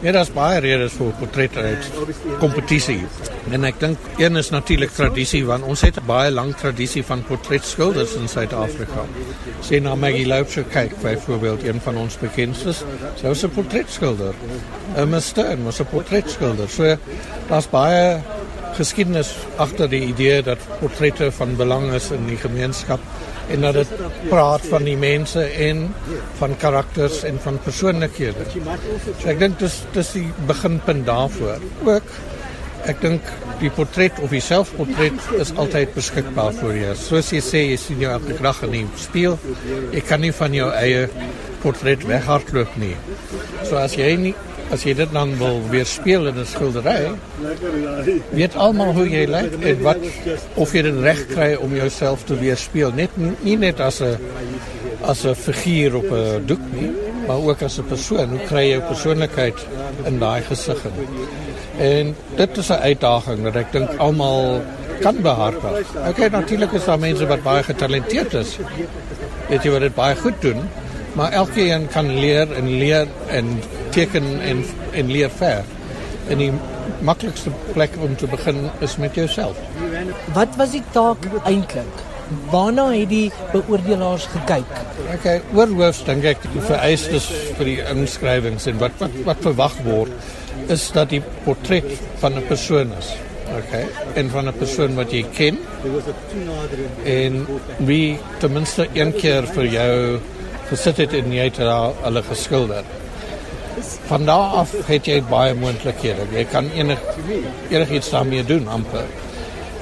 Ja, daar's baie redes vir portretryk kompetisie. En ek dink een is natuurlik tradisie want ons het 'n baie lang tradisie van portretskilders in Suid-Afrika. Sien na Maggie Loubser kyk byvoorbeeld een van ons bekendstes. Sy was 'n portretskilder. Emma Stern was 'n portretskilder. So daar's baie geskiedenis agter die idee dat portrette van belang is in die gemeenskap en dat dit praat van die mense en van karakters en van persoonlikhede. So ek dink dis dis die beginpunt daarvoor. Ook ek dink die portret of die selfportret is altyd beskikbaar vir jou. Soos jy sê, jy sien jou elke dag in die spieël. Jy kan nie van jou eie portret weghardloop nie. So as jy nie as jy dit dan wil weer speel in 'n skildery, weet almal hoe jy lyk en wat of jy dit reg kry om jouself te weerspieël, net nie net as 'n as 'n figuur op 'n doek nie, maar ook as 'n persoon. Hoe kry jy jou persoonlikheid in gesig in? En dit is 'n uitdaging wat ek dink almal kan behartig. Okay, natuurlik is daar mense wat baie getalenteerd is. Weet jy wat dit baie goed doen? Maar elkeen kan leer en leer en teken en en leer ver. En die maklikste plek om te begin is met jouself. Wat was die taak eintlik? Waarna het die beoordelaars gekyk? Okay, oorhoofs dink ek die vereistes vir die inskrywings en wat wat wat verwag word is dat die portret van 'n persoon is. Okay, en van 'n persoon wat jy ken. En wie ten minste een keer vir jou gesit het en jy het hulle geskilder. Van daar af het jy baie moontlikhede. Jy kan enig enigiets daarmee doen amper.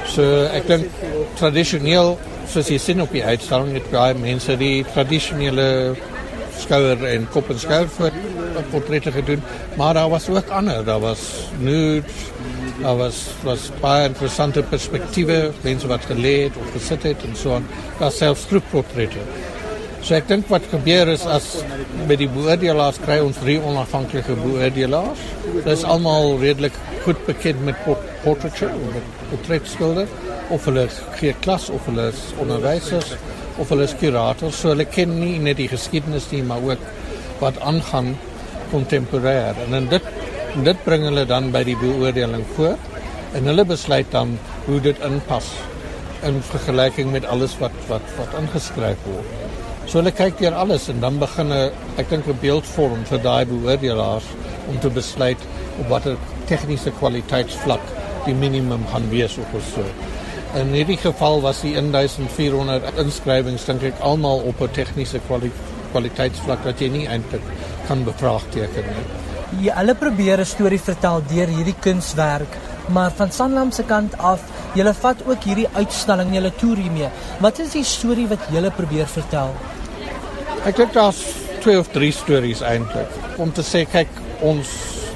So ek dink tradisioneel soos jy sien op die uitstalling het baie mense die tradisionele skouer en kop en skouer voor portrette gedoen, maar daar was ook ander. Daar was nude, daar was was baie interessante perspektiewe, mense wat geleed of gesit het en so aan. Daar selfs groepportrette. So ek dink wat gebeur is as met die beoordelaars kry ons drie onafhanklike beoordelaars. Dit is almal redelik goed bekend met port portraiture, met portretskilder of hulle gee klas of hulle is onderwysers of hulle is kurators. So hulle ken nie net die geskiedenis nie, maar ook wat aangaan kontemporêr. En dit dit bring hulle dan by die beoordeling voor en hulle besluit dan hoe dit inpas in vergelyking met alles wat wat wat ingeskryf word. So hulle kyk deur alles en dan begin 'n ek dink 'n beeldvorm vir daai beoordelaars om te besluit op watter tegniese kwaliteitsvlak die minimum gaan wees of so. In hierdie geval was die 1400 inskrywings dink ek almal op 'n tegniese kwali kwaliteitsvlak wat jy nie eintlik kan bevraagteken nie. Ja, hulle probeer 'n storie vertel deur hierdie kunswerk, maar van Sanlam se kant af, julle vat ook hierdie uitstalling, julle toer hiermee. Wat is die storie wat julle probeer vertel? Ek dink daar's twee of drie stories eintlik. Om te sê kyk ons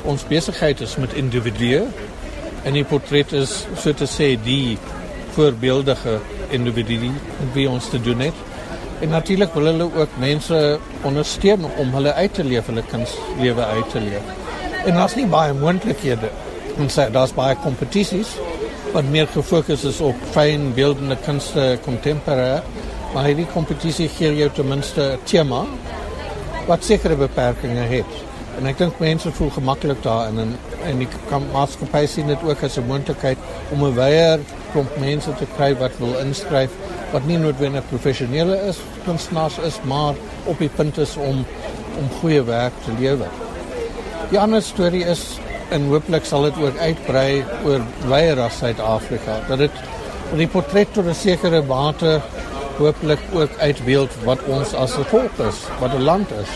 ons besigheid is met individue en die portret is so te sê die voorbeeldige individu wie ons te doen het. En natuurlik wil hulle ook mense ondersteun om hulle uit te leef, hulle kunslewe uit te leef. En daar's nie baie moontlikhede. Ons sê daar's baie kompetisies wat meer gefokus is op fyn beeldende kunste kontemporêr maar hierdie kompetisie gee jou ten minste 'n tema wat sekere beperkings het. En ek dink mense voel gemaklik daarin en en die maatskappy sien dit ook as 'n moontlikheid om 'n wyeer klomp mense te kry wat wil inskryf wat nie noodwendig professionele is, kunstenaars is, maar op die punt is om om goeie werk te lewer. Die ander storie is en hooplik sal dit ook uitbrei oor wyeer as Suid-Afrika dat dit die portret tot 'n sekere mate hooplik ook uitbeeld wat ons as 'n volk is, wat 'n land is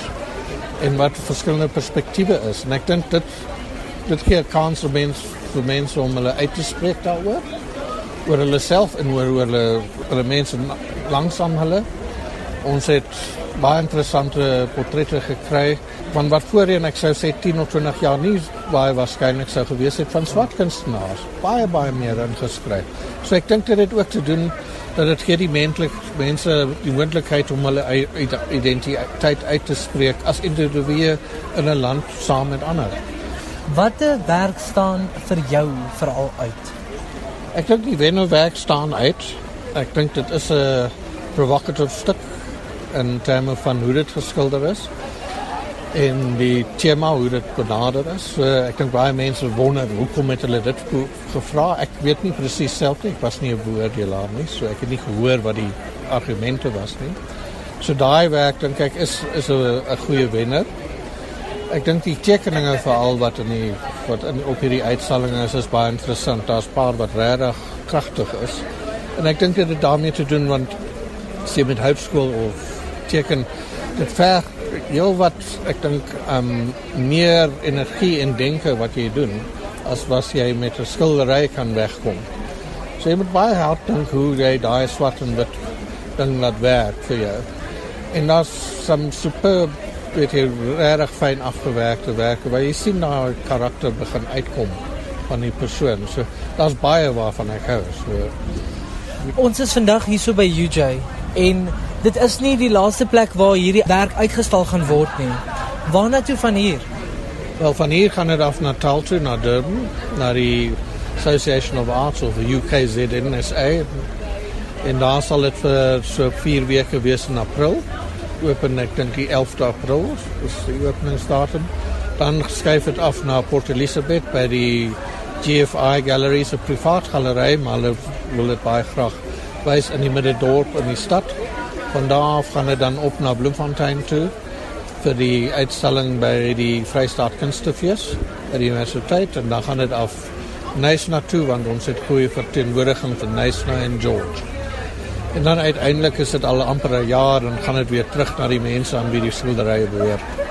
en wat verskillende perspektiewe is. En ek dink dit dit gee 'n kans vir mense vir mense om hulle uit te spreek daaroor oor hulle self en oor hoe hulle hulle mense langsam hulle. Ons het baie interessante portrette gekry van wat voorheen ek sou sê 10 of 20 jaar nie baie waarskynlik sou gewees het van swart kunstenaars. Baie baie meer ingeskryf. So ek dink dit het ook te doen dat dit gee die menslik mense die moontlikheid om hulle identiteit uit te spreek as individue in 'n land saam met ander. Watter werk staan vir jou veral uit? Ek dink die Venno werk staan uit. Ek dink dit is 'n provocative stuk in terme van hoe dit geskilder is. en die tema hoe dit benader is. So ek dink baie mense wonder hoekom het hulle dit gevra. Ek weet nie presies self nie. Ek was nie 'n beoordelaar nie, so ek het nie gehoor wat die argumente was nie. So daai werk dink ek is is 'n goeie wenner. Ek dink die tekeninge veral wat in die wat in op hierdie uitstalling is is baie interessant. Daar's paar wat regtig kragtig is. En ek dink dit het daarmee te doen want sy met hoërskool of teken dit ver heel wat ek dink um meer energie en denke wat jy doen as was jy met 'n skildery kan wegkom. So jy moet baie hard dink hoe jy daai swart en wit ding laat werk vir jou. En daar's some superb weet jy regtig fyn afgewerkte werke waar jy sien nou karakter begin uitkom van die persoon. So daar's baie waarvan ek hou. So Ons is vandag hier so by UJ en dit is nie die laaste plek waar hierdie werk uitgestal gaan word nie. Waarna toe van hier? Wel van hier gaan dit af na Taltu na Durban, na die Association of Arts of the UKZNSA. En daar sal dit vir so 4 weke wees in April. Open ek dink die 11de April, dis die openingsdatum. Dan skuif dit af na Port Elizabeth by die GFI Gallery, 'n privaat galery, maar hulle wil dit baie graag wys in die middedorp in die stad. Van daar af gaan dit dan op na Bloemfontein toe vir die uitstalling by die Vrystaat Kunstefees by die universiteit en dan gaan dit af Nysna toe want ons het goeie verteenwoordiging van Nysna en George. En dan uiteindelik is dit al amper 'n jaar en gaan dit weer terug na die mense aan wie die skilderye behoort.